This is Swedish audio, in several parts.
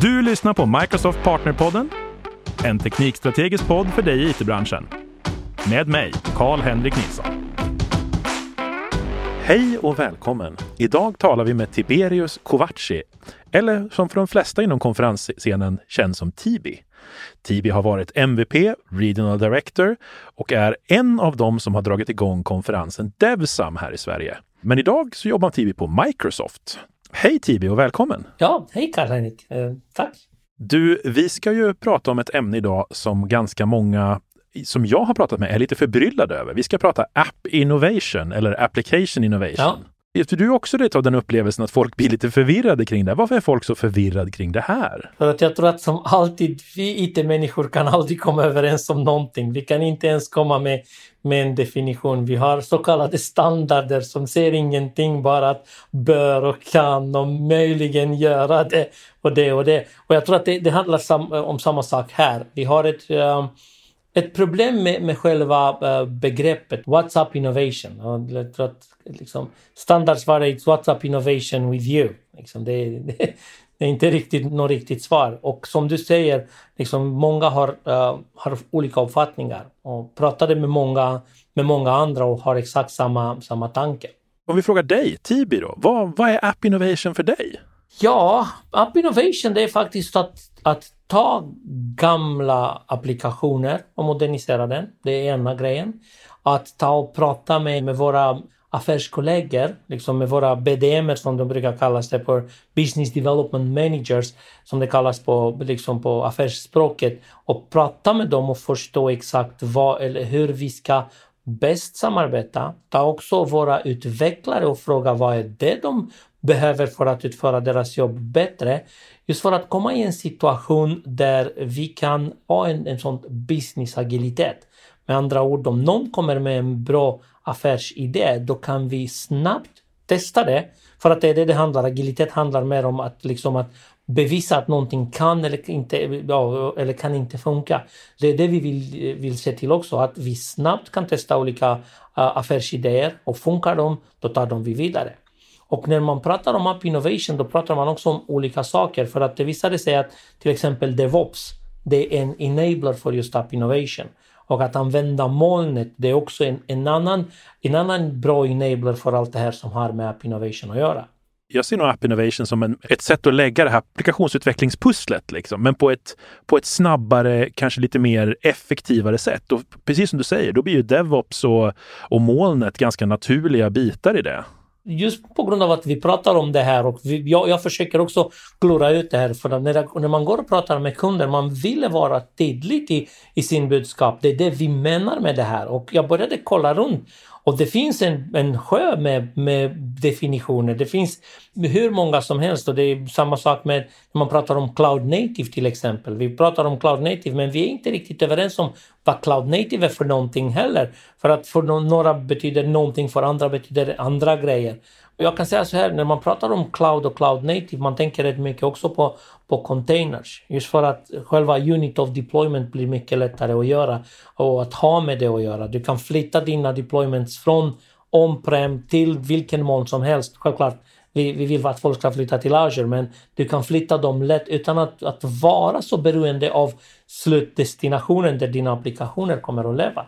Du lyssnar på Microsoft Partnerpodden, en teknikstrategisk podd för dig i it-branschen. Med mig, Karl-Henrik Nilsson. Hej och välkommen! Idag talar vi med Tiberius Kovaci, eller som för de flesta inom konferensscenen känns som Tibi. Tibi har varit MVP, Regional Director och är en av dem som har dragit igång konferensen Devsam här i Sverige. Men idag så jobbar Tibi på Microsoft. Hej Tibi och välkommen! Ja, hej Karl-Henrik! Eh, tack! Du, vi ska ju prata om ett ämne idag som ganska många som jag har pratat med är lite förbryllade över. Vi ska prata app innovation eller application innovation. Ja. För du också lite av den upplevelsen att folk blir lite förvirrade kring det. Varför är folk så förvirrade kring det här? För att jag tror att som alltid, vi IT-människor kan aldrig komma överens om någonting. Vi kan inte ens komma med, med en definition. Vi har så kallade standarder som ser ingenting, bara att bör och kan och möjligen göra det och det och det. Och jag tror att det, det handlar sam, om samma sak här. Vi har ett um, ett problem med, med själva uh, begreppet WhatsApp innovation. Jag tror att liksom, standardsvaret är WhatsApp innovation with you. Liksom, det, det, det, är inte riktigt något riktigt svar. Och som du säger, liksom, många har, uh, har olika uppfattningar. Och pratade med många, med många andra och har exakt samma, samma tanke. Om vi frågar dig, Tibi då, vad, vad är App Innovation för dig? Ja, App Innovation det är faktiskt att, att ta gamla applikationer och modernisera den. Det är ena grejen. Att ta och prata med, med våra affärskollegor, liksom med våra BDM som de brukar kallas det på Business Development Managers som det kallas på, liksom på affärsspråket och prata med dem och förstå exakt vad eller hur vi ska bäst samarbeta. Ta också våra utvecklare och fråga vad är det de behöver för att utföra deras jobb bättre. Just för att komma i en situation där vi kan ha en, en sån business-agilitet. Med andra ord, om någon kommer med en bra affärsidé, då kan vi snabbt testa det. För att det är det det handlar Agilitet handlar mer om att, liksom att bevisa att någonting kan eller, inte, ja, eller kan inte funka. Det är det vi vill, vill se till också, att vi snabbt kan testa olika uh, affärsidéer och funkar de, då tar de vi vidare. Och när man pratar om App Innovation då pratar man också om olika saker för att det visade sig att till exempel DevOps det är en enabler för just App Innovation. Och att använda molnet det är också en, en, annan, en annan bra enabler för allt det här som har med App Innovation att göra. Jag ser nog App Innovation som en, ett sätt att lägga det här applikationsutvecklingspusslet, liksom, men på ett, på ett snabbare, kanske lite mer effektivare sätt. Och precis som du säger, då blir ju DevOps och, och molnet ganska naturliga bitar i det just på grund av att vi pratar om det här och vi, jag, jag försöker också klura ut det här för att när, när man går och pratar med kunder, man vill vara tydlig i, i sin budskap. Det är det vi menar med det här och jag började kolla runt och det finns en, en sjö med, med definitioner. Det finns hur många som helst och det är samma sak med när man pratar om cloud native till exempel. Vi pratar om cloud native men vi är inte riktigt överens om vad cloud native är för någonting heller. För att för några betyder någonting, för andra betyder andra grejer. Jag kan säga så här, när man pratar om cloud och cloud native, man tänker rätt mycket också på, på containers. Just för att själva unit of deployment blir mycket lättare att göra och att ha med det att göra. Du kan flytta dina deployments från on-prem till vilken moln som helst. Självklart, vi, vi vill att folk ska flytta till Azure, men du kan flytta dem lätt utan att, att vara så beroende av slutdestinationen där dina applikationer kommer att leva.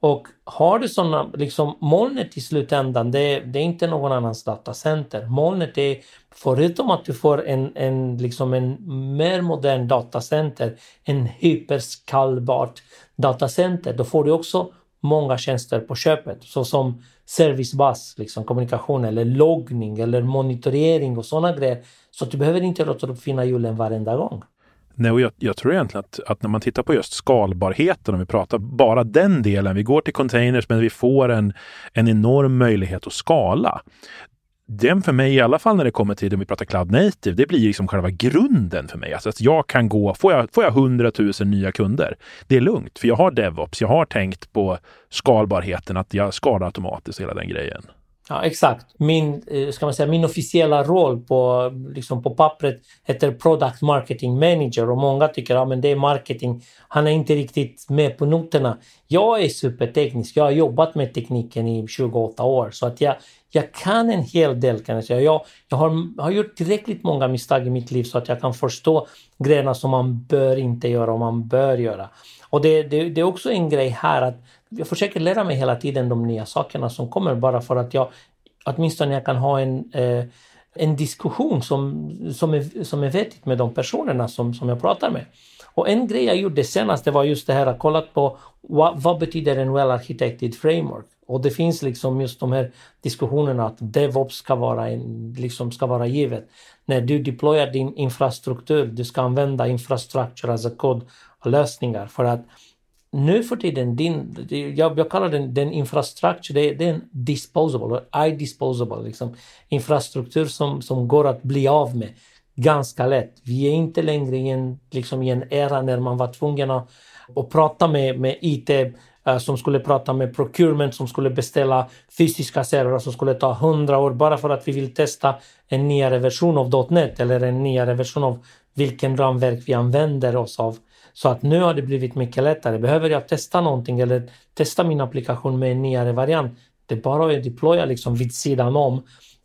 Och har du sådana, liksom molnet i slutändan, det, det, är inte någon annans datacenter. Molnet är, förutom att du får en, en, liksom en mer modern datacenter, en hyperskalbart datacenter, då får du också många tjänster på köpet, såsom servicebas, liksom kommunikation eller loggning eller monitorering och sådana grejer. Så du behöver inte låta uppfinna hjulen varenda gång. Nej, och jag, jag, tror egentligen att, att, när man tittar på just skalbarheten, om vi pratar bara den delen, vi går till containers men vi får en, en enorm möjlighet att skala. Den för mig, i alla fall när det kommer till, om vi pratar cloud native, det blir liksom själva grunden för mig. Alltså att jag kan gå, får jag, får jag 100 000 nya kunder, det är lugnt, för jag har DevOps, jag har tänkt på skalbarheten, att jag skalar automatiskt hela den grejen. Ja, exakt. Min, eh, ska man säga, min officiella roll på, liksom på pappret heter Product Marketing Manager och många tycker att ja, det är marketing. Han är inte riktigt med på noterna. Jag är superteknisk. Jag har jobbat med tekniken i 28 år så att jag, jag kan en hel del kan jag säga. Jag, jag har, har gjort tillräckligt många misstag i mitt liv så att jag kan förstå grejerna som man bör inte göra och man bör göra. Och det, det, det är också en grej här att jag försöker lära mig hela tiden de nya sakerna som kommer bara för att jag åtminstone jag kan ha en, eh, en diskussion som, som, är, som är vettigt med de personerna som, som jag pratar med. Och en grej jag gjorde senast det var just det här att kolla på vad, vad betyder en well architected framework? Och det finns liksom just de här diskussionerna att DevOps ska vara, en, liksom ska vara givet. När du deployar din infrastruktur, du ska använda infrastructure as a code lösningar för att nu för tiden, din, jag, jag kallar den, den infrastruktur, det, det är en disposable, i-disposable, liksom, infrastruktur som, som går att bli av med ganska lätt. Vi är inte längre i en, liksom, i en era när man var tvungen att, att prata med, med IT uh, eh, som skulle prata med procurement som skulle beställa fysiska servrar som skulle ta hundra år bara för att vi vill testa en nyare version av .NET eller en nyare version av vilken ramverk vi använder oss av. Så att nu har det blivit mycket lättare. Behöver jag testa någonting eller testa min applikation med en nyare variant, det är bara att deploya liksom vid sidan om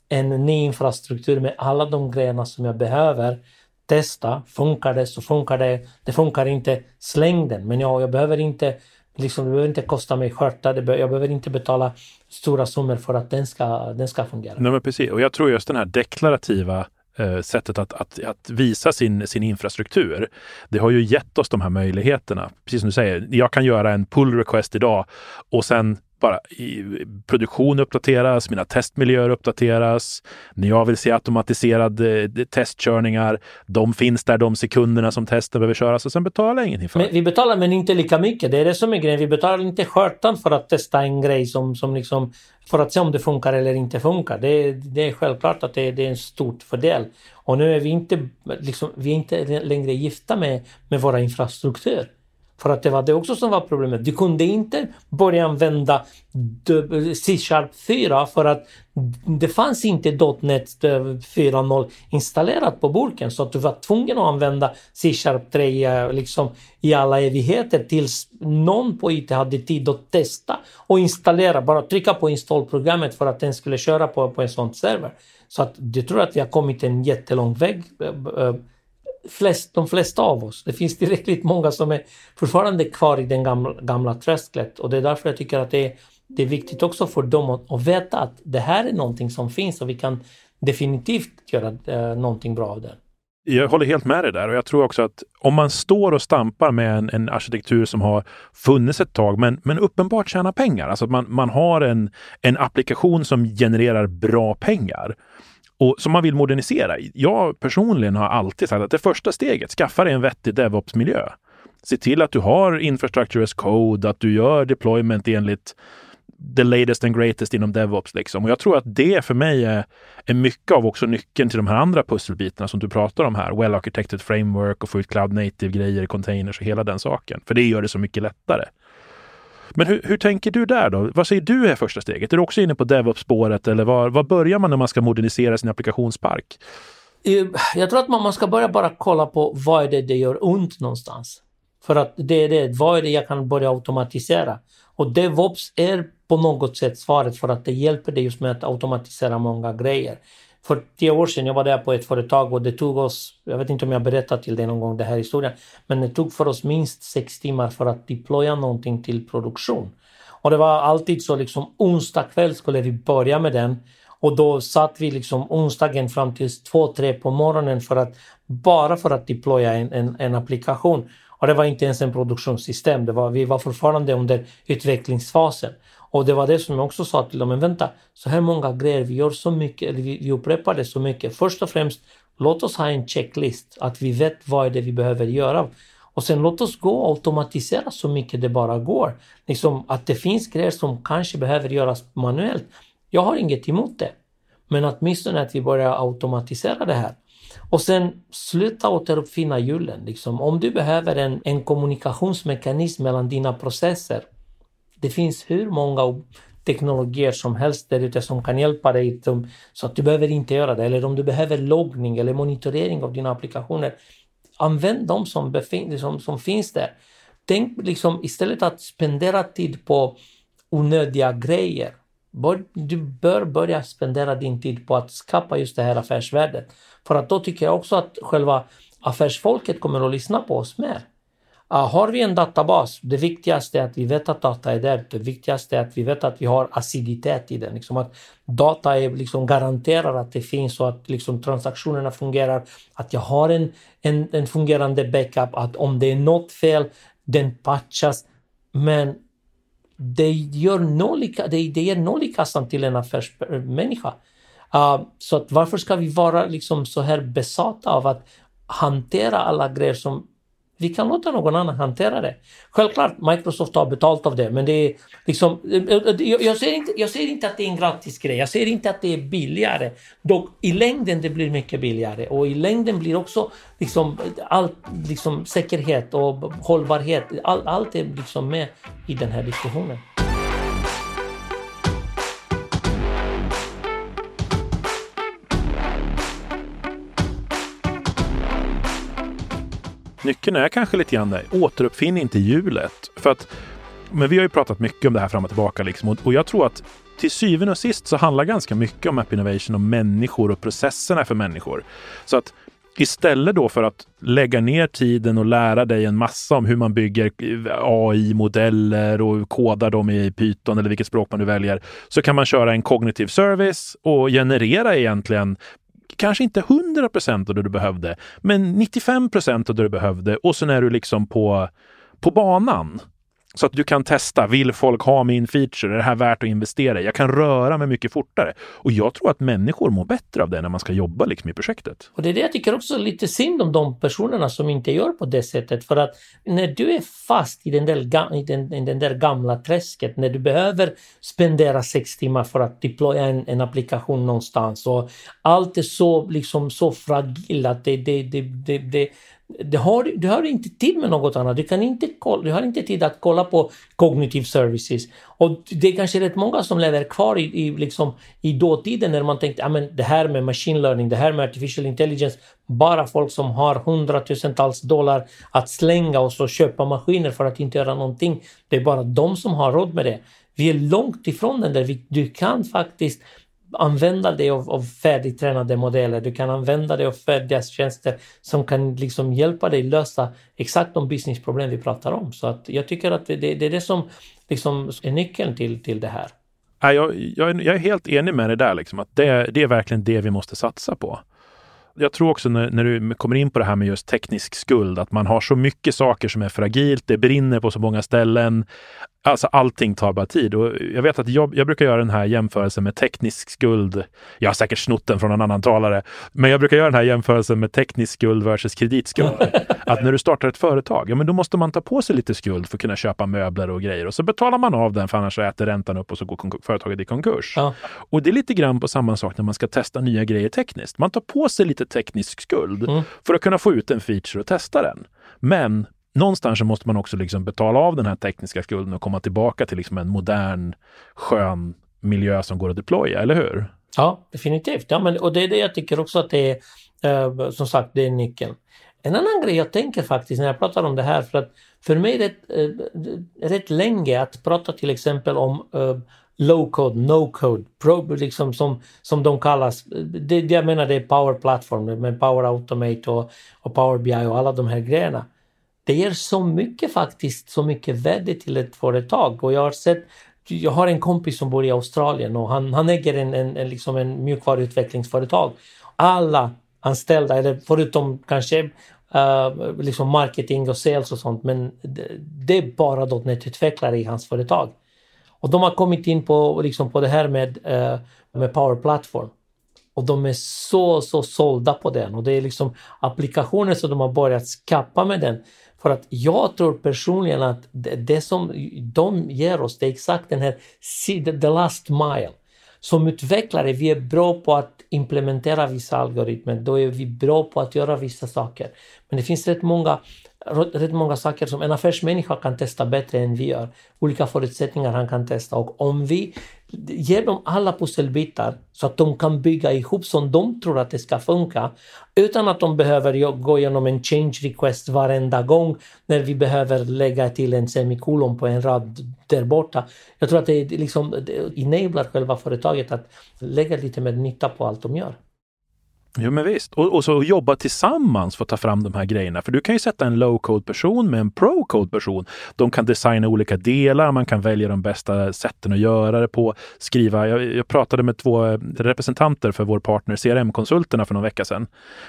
en ny infrastruktur med alla de grejerna som jag behöver. Testa, funkar det så funkar det. Det funkar inte, släng den. Men ja, jag behöver inte Liksom, det behöver inte kosta mig skörta, jag behöver inte betala stora summor för att den ska, den ska fungera. Nej, men precis. Och jag tror just den här deklarativa Eh, sättet att, att, att, visa sin, sin infrastruktur. Det har ju gett oss de här möjligheterna. Precis som du säger, jag kan göra en pull request idag och sen bara i, produktion uppdateras, mina testmiljöer uppdateras. När jag vill se automatiserade eh, testkörningar, de finns där de sekunderna som testen behöver köras och sen betalar jag ingenting för men Vi betalar men inte lika mycket. Det är det som är grejen. Vi betalar inte skörtan för att testa en grej som, som liksom för att se om det funkar eller inte funkar. Det, det är självklart att det, det är en stort fördel. Och nu är vi inte, liksom, vi är inte längre gifta med, med våra infrastruktur. För att det var det också som var problemet. Du kunde inte börja använda C-sharp 4 för att det fanns inte .NET 4.0 installerat på burken så att du var tvungen att använda C-sharp 3 liksom i alla evigheter tills någon på IT hade tid att testa och installera, bara trycka på installprogrammet för att den skulle köra på, på en sån server. Så att jag tror att vi har kommit en jättelång väg eh, eh, flest, de flesta av oss. Det finns tillräckligt många som är fortfarande kvar i den gamla, gamla träsklet och det är därför jag tycker att det är, det är viktigt också för dem att, att veta att det här är någonting som finns och vi kan definitivt göra eh, någonting bra av det. Jag håller helt med dig där och jag tror också att om man står och stampar med en, en arkitektur som har funnits ett tag men, men uppenbart tjänar pengar, alltså att man, man har en, en applikation som genererar bra pengar och som man vill modernisera. Jag personligen har alltid sagt att det första steget, skaffa dig en vettig DevOps-miljö. Se till att du har infrastructure as code, att du gör deployment enligt the latest and greatest inom DevOps. Liksom. Och jag tror att det för mig är, är mycket av också nyckeln till de här andra pusselbitarna som du pratar om här. Well architected framework och få ut cloud native-grejer, containers och hela den saken. För det gör det så mycket lättare. Men hur, hur, tänker du där då? Vad säger du är första steget? Är du också inne på DevOps-spåret eller var, var börjar man när man ska modernisera sin applikationspark? Jag tror att man ska börja bara kolla på vad är det det gör ont någonstans. För att det är det, vad är det jag kan börja automatisera? Och DevOps är på något sätt svaret för att det hjälper dig just med att automatisera många grejer. För tio år sedan jag var där på ett företag och det tog oss, jag vet inte om jag berättat till dig någon gång den här historien, men det tog för oss minst sex timmar för att deploya någonting till produktion. Och det var alltid så liksom onsdag kväll skulle vi börja med den och då satt vi liksom onsdagen fram till två, tre på morgonen för att bara för att deploya en, en, en applikation. Och det var inte ens en produktionssystem, det var, vi var fortfarande under utvecklingsfasen. Och det var det som jag också sa till dem, men vänta, så här många grejer, vi gör så mycket, eller vi, vi upprepar det så mycket. Först och främst, låt oss ha en checklist, att vi vet vad är det vi behöver göra. Och sen låt oss gå och automatisera så mycket det bara går. Liksom att det finns grejer som kanske behöver göras manuellt. Jag har inget emot det. Men åtminstone att vi börjar automatisera det här. Och sen sluta återuppfinna hjulen. Liksom, om du behöver en, en kommunikationsmekanism mellan dina processer det finns hur många teknologier som helst där ute som kan hjälpa dig så att du behöver inte göra det. Eller om du behöver loggning eller monitorering av dina applikationer. Använd dem som, som, som finns där. Tänk liksom istället att spendera tid på onödiga grejer. Du bör börja spendera din tid på att skapa just det här affärsvärdet. För att då tycker jag också att själva affärsfolket kommer att lyssna på oss mer. Uh, har vi en databas, det viktigaste är att vi vet att data är där. Det viktigaste är att vi vet att vi har aciditet i den. Liksom att data är liksom garanterar att det finns och att liksom transaktionerna fungerar. Att jag har en, en, en fungerande backup, att om det är något fel, den patchas. Men det gör noll i, det, det ger noll i kassan till en affärsmänniska. Uh, så att varför ska vi vara liksom så här besatta av att hantera alla grejer som vi kan låta någon annan hantera det. Självklart, Microsoft har betalt av det, men det är liksom... Jag ser, inte, jag ser inte att det är en gratis grej. Jag ser inte att det är billigare. Dock i längden det blir mycket billigare och i längden blir också liksom allt, liksom säkerhet och hållbarhet. All, allt är liksom med i den här diskussionen. Nyckeln är kanske lite grann där, återuppfinn inte hjulet. För att, men vi har ju pratat mycket om det här fram och tillbaka liksom, och, och jag tror att till syvende och sist så handlar ganska mycket om App Innovation om människor och processerna för människor. Så att istället då för att lägga ner tiden och lära dig en massa om hur man bygger AI-modeller och kodar dem i Python eller vilket språk man nu väljer, så kan man köra en kognitiv service och generera egentligen kanske inte 100 procent av det du behövde, men 95 procent av det du behövde och sen är du liksom på, på banan. Så att du kan testa, vill folk ha min feature? Är det här värt att investera i? Jag kan röra mig mycket fortare. Och jag tror att människor mår bättre av det när man ska jobba liksom i projektet. Och det är det jag tycker också lite synd om de personerna som inte gör på det sättet. För att när du är fast i den där, i den, i den där gamla träsket, när du behöver spendera sex timmar för att deploya en, en applikation någonstans och allt är så, liksom, så fragilt att det, det, det, det, det det har, du har inte tid med något annat. Du, kan inte, du har inte tid att kolla på cognitive services. Och det är kanske rätt många som lever kvar i, i, liksom, i dåtiden när man tänkte att det här med machine learning, det här med artificial intelligence, bara folk som har hundratusentals dollar att slänga och så köpa maskiner för att inte göra någonting. Det är bara de som har råd med det. Vi är långt ifrån den där. Du kan faktiskt använda dig av, av färdigtränade modeller. Du kan använda dig av färdiga tjänster som kan liksom hjälpa dig lösa exakt de businessproblem vi pratar om. Så att jag tycker att det, det är det som liksom är nyckeln till, till det här. Jag, jag, jag är helt enig med dig där, liksom, att det, det är verkligen det vi måste satsa på jag tror också när, när, du kommer in på det här med just teknisk skuld, att man har så mycket saker som är fragilt, det brinner på så många ställen. Alltså allting tar bara tid och jag vet att jag, jag, brukar göra den här jämförelsen med teknisk skuld. Jag har säkert snott den från en annan talare, men jag brukar göra den här jämförelsen med teknisk skuld versus kreditskuld. att när du startar ett företag, ja men då måste man ta på sig lite skuld för att kunna köpa möbler och grejer och så betalar man av den för annars äter räntan upp och så går företaget i konkurs. Ja. Och det är lite grann på samma sak när man ska testa nya grejer tekniskt. Man tar på sig lite teknisk skuld mm. för att kunna få ut en feature och testa den. Men någonstans så måste man också liksom betala av den här tekniska skulden och komma tillbaka till liksom en modern, skön miljö som går att deploya, eller hur? Ja, definitivt. Ja, men, och det är det jag tycker också att det är, eh, som sagt, det är nyckeln. En annan grej jag tänker faktiskt när jag pratar om det här, för att för mig är det eh, rätt länge att prata till exempel om eh, low code, no code, pro, liksom som, som de kallas. Det, jag menar det är Power Platform med Power Automate och, och Power BI och alla de här grejerna det ger så mycket faktiskt, så mycket värde till ett företag. Och jag har sett, jag har en kompis som bor i Australien och han, han äger en, en, en, liksom en mjukvaruutvecklingsföretag. Alla anställda, eller förutom kanske uh, liksom marketing och sales och sånt, men det, det är bara .NET-utvecklare i hans företag. Och de har kommit in på, liksom på det här med, eh, med Power Platform. Och de är så, så sålda på den och det är liksom applikationer som de har börjat skapa med den för att jag tror personligen att det, det som de ger oss, det är exakt den här the last mile. Som utvecklare, vi är bra på att implementera vissa algoritmer, då är vi bra på att göra vissa saker. Men det finns rätt många rätt många saker som en affärsmänniska kan testa bättre än vi gör. Olika förutsättningar han kan testa och om vi ger dem alla pusselbitar så att de kan bygga ihop som de tror att det ska funka utan att de behöver gå igenom en change request varenda gång när vi behöver lägga till en semikolon på en rad där borta. Jag tror att det, liksom, det enablar själva företaget att lägga lite mer nytta på allt de gör. Jo men visst, och, och, så jobba tillsammans för att ta fram de här grejerna. För du kan ju sätta en low-code person med en pro-code person. De kan designa olika delar, man kan välja de bästa sätten att göra det på. Skriva, jag, jag pratade med två eh, representanter för vår partner CRM-konsulterna för någon vecka sedan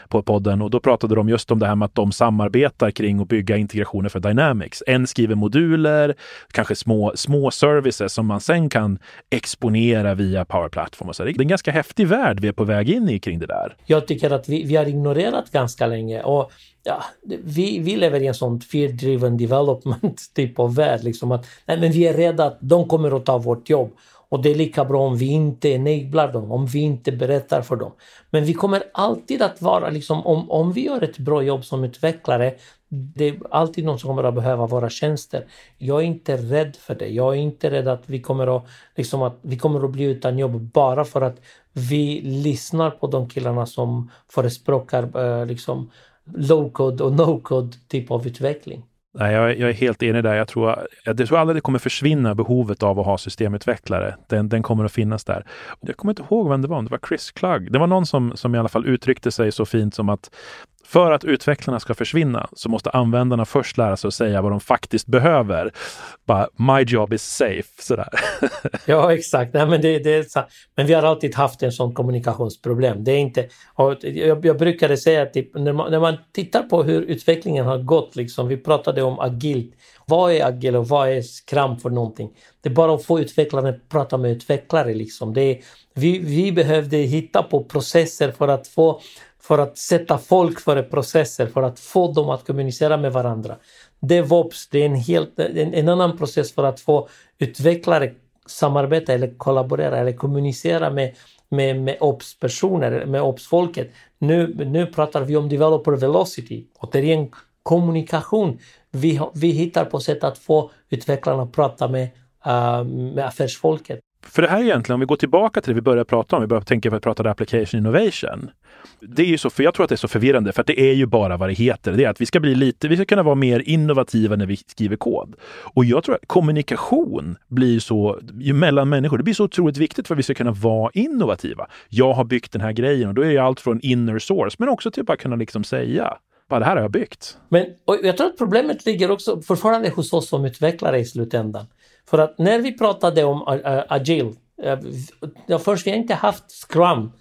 på podden och då pratade de just om det här med att de samarbetar kring att bygga integrationer för Dynamics. En skriver moduler, kanske små, små services som man sen kan exponera via Power Platform. Och så. Det är en ganska häftig värld vi är på väg in i kring det där jag tycker att vi, vi har ignorerat ganska länge. Och ja, vi, vi lever i en sån fear-driven development typ av värld. Liksom att, nej, men vi är rädda att de kommer att ta vårt jobb. Och det är lika bra om vi inte enablar dem, om vi inte berättar för dem. Men vi kommer alltid att vara, liksom, om, om vi gör ett bra jobb som utvecklare, det är alltid någon som kommer att behöva våra tjänster. Jag är inte rädd för det. Jag är inte rädd att vi kommer att, liksom att, vi kommer att bli utan jobb bara för att vi lyssnar på de killarna som förespråkar eh, liksom low-code och no-code typ av utveckling. Nej, jag, jag, är helt enig där. Jag tror, jag tror aldrig det kommer försvinna behovet av att ha systemutvecklare. Den, den kommer att finnas där. Jag kommer inte ihåg vem det var, om det var Chris Klugg. Det var någon som, som i alla fall uttryckte sig så fint som att för att utvecklarna ska försvinna så måste användarna först lära sig att säga vad de faktiskt behöver. Bara, my job is safe, sådär. ja, exakt. Nej, men, det, det är så. men vi har alltid haft en sån kommunikationsproblem. Det är inte, jag, jag brukade säga typ, när man, när man tittar på hur utvecklingen har gått, liksom, vi pratade om agilt. Vad är agil och vad är skram för någonting? Det är bara att få utvecklarna att prata med utvecklare. Liksom. Det är, vi, vi behövde hitta på processer för att få för att sätta folk före processer, för att få dem att kommunicera med varandra. DevOps, det är en, helt, en, en annan process för att få utvecklare samarbeta eller kollaborera eller kommunicera med, med, med ops-personer, med ops-folket. Nu, nu pratar vi om developer velocity. Återigen kommunikation. Vi, vi hittar på sätt att få utvecklarna att prata med, uh, med affärsfolket. För det här är egentligen, om vi går tillbaka till det vi började prata om, vi började tänka på att prata application innovation. Det är ju så, för jag tror att det är så förvirrande, för att det är ju bara vad det heter. Det är att vi ska bli lite, vi ska kunna vara mer innovativa när vi skriver kod. Och jag tror att kommunikation blir så, mellan människor, det blir så otroligt viktigt för att vi ska kunna vara innovativa. Jag har byggt den här grejen och då är det allt från inner source, men också till att kunna liksom säga bara det här har jag byggt. Men jag tror att problemet ligger också fortfarande hos oss som utvecklare i slutändan. För att när vi pratade om äh, äh, agil, äh, först vi har inte haft scrum.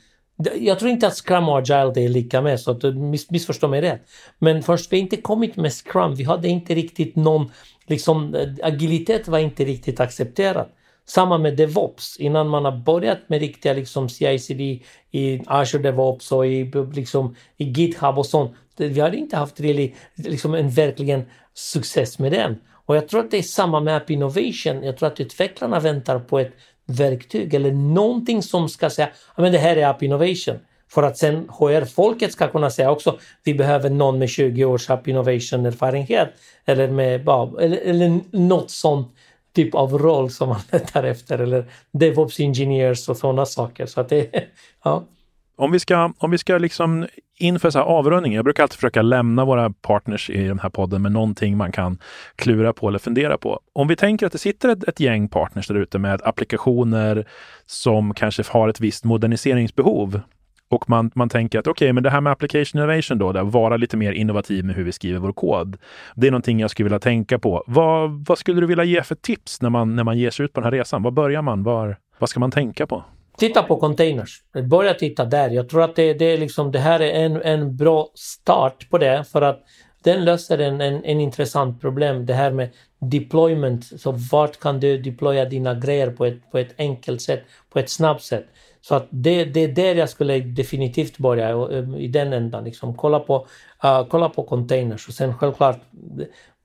Jag tror inte att scrum och agile det är lika med, så att miss, missförstå mig rätt. Men först vi har inte kommit med scrum, vi hade inte riktigt någon, liksom agilitet var inte riktigt accepterat. Samma med DevOps, innan man har börjat med riktiga liksom CICD i Azure DevOps och i, liksom, i GitHub och sånt. Vi har inte haft really, liksom en verkligen success med den. Och jag tror att det är samma med App Innovation. Jag tror att utvecklarna väntar på ett verktyg eller någonting som ska säga att det här är App Innovation. För att sen HR-folket ska kunna säga också vi behöver någon med 20 års App Innovation-erfarenhet eller, med, eller, eller något sånt typ av roll som man letar efter eller DevOps Engineers och sådana saker. Så att det, ja. Om vi ska, om vi ska liksom inför så här avrundning, jag brukar alltid försöka lämna våra partners i den här podden med någonting man kan klura på eller fundera på. Om vi tänker att det sitter ett, ett gäng partners där ute med applikationer som kanske har ett visst moderniseringsbehov och man, man tänker att okej, okay, men det här med application innovation då, att vara lite mer innovativ med hur vi skriver vår kod. Det är någonting jag skulle vilja tänka på. Vad, vad skulle du vilja ge för tips när man, när man ger sig ut på den här resan? Var börjar man? Var, vad ska man tänka på? Titta på containers. Börja titta där. Jag tror att det, det, är liksom, det här är en, en bra start på det för att den löser en, en, en intressant problem. Det här med deployment. Så vart kan du deploya dina grejer på ett, på ett enkelt sätt, på ett snabbt sätt. Så att det, det är där jag skulle definitivt börja, eh, i den ändan. Liksom. Kolla, på, uh, kolla på containers och sen självklart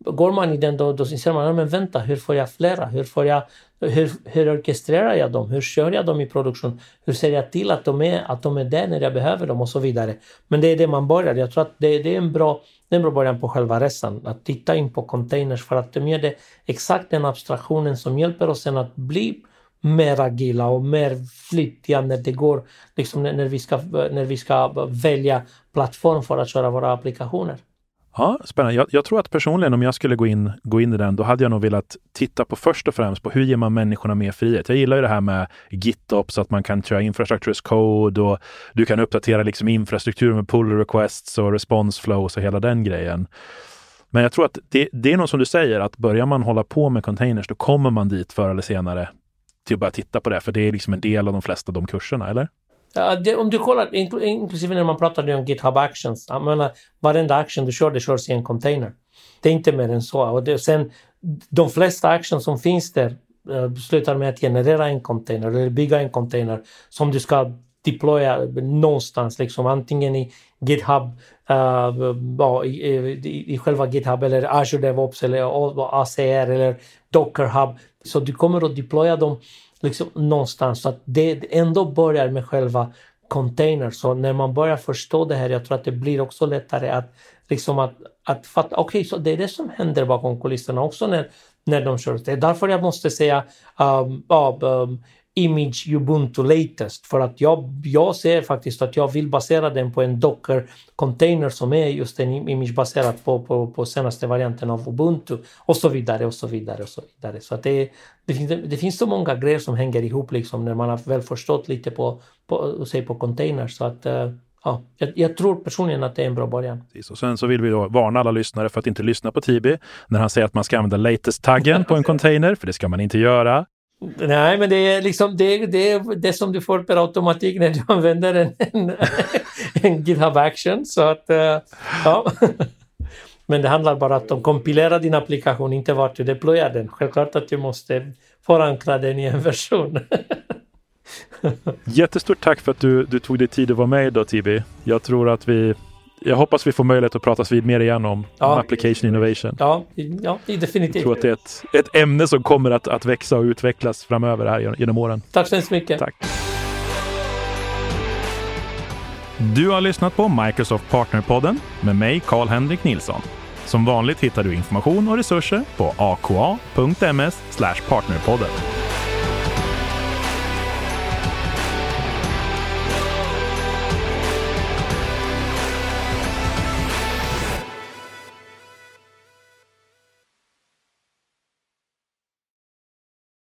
går man i den då, då inser man, men vänta, hur får jag flera? Hur, får jag, hur, hur orkestrerar jag dem? Hur kör jag dem i produktion? Hur ser jag till att de, är, att de är där när jag behöver dem och så vidare. Men det är det man börjar. Jag tror att det, det är en bra, det är en bra början på själva resan. Att titta in på containers för att de ger det exakt den abstraktionen som hjälper oss sen att bli mer agila och mer flyttiga när det går, liksom när, vi ska, när vi ska välja plattform för att köra våra applikationer. Ja, spännande. Jag, jag, tror att personligen om jag skulle gå in, gå in i den, då hade jag nog velat titta på först och främst på hur ger man människorna mer frihet? Jag gillar ju det här med GitOps, att man kan köra infrastructure as code och du kan uppdatera liksom infrastruktur med pull requests och response flows och hela den grejen. Men jag tror att det, det är något som du säger, att börjar man hålla på med containers, då kommer man dit förr eller senare till att börja titta på det, för det är liksom en del av de flesta av de kurserna, eller? Ja, det, om du kollar, inklusive när man pratar om GitHub Actions, jag menar, eh, varenda action du kör, det körs i en container. Det är inte mer än så. Och det, sen, de flesta actions som finns där uh, slutar med att generera en container eller bygga en container som du ska deploya någonstans, liksom antingen i GitHub, uh, i, i, i själva GitHub eller Azure DevOps eller ACR eller Docker Hub. Så du kommer att deploya dem liksom någonstans. Så att det ändå börjar med själva container. Så när man börjar förstå det här, jag tror att det blir också lättare att liksom att, att fatta, okej, okay, så det är det som händer bakom kulisserna också när, när de kör. Det är därför jag måste säga um, um, Image Ubuntu Latest för att jag, jag ser faktiskt att jag vill basera den på en Docker-container som är just en image baserad på, på, på senaste varianten av Ubuntu och så vidare och så vidare och så vidare. Så att det, det, finns, det finns så många grejer som hänger ihop liksom när man har väl förstått lite på, på, sig på containers så att uh, Ja, jag, jag, tror personligen att det är en bra början. Och sen så vill vi då varna alla lyssnare för att inte lyssna på Tibi när han säger att man ska använda latest-taggen på en container, för det ska man inte göra. Nej, men det är liksom det, det, det som du får per automatik när du använder en, en, en GitHub Action. Så att, eh, ja. Men det handlar bara om att de kompilerar din applikation, inte vart du deployar den. Självklart att du måste förankra den i en version. Jättestort tack för att du, du tog dig tid att vara med idag Tibi. Jag tror att vi jag hoppas vi får möjlighet att prata vid mer igen om, ja. om application innovation. Ja, ja, definitivt. Jag tror att det är ett, ett ämne som kommer att, att växa och utvecklas framöver här genom åren. Tack så hemskt mycket. Tack. Du har lyssnat på Microsoft Partnerpodden med mig, Karl-Henrik Nilsson. Som vanligt hittar du information och resurser på aka.ms partnerpodden.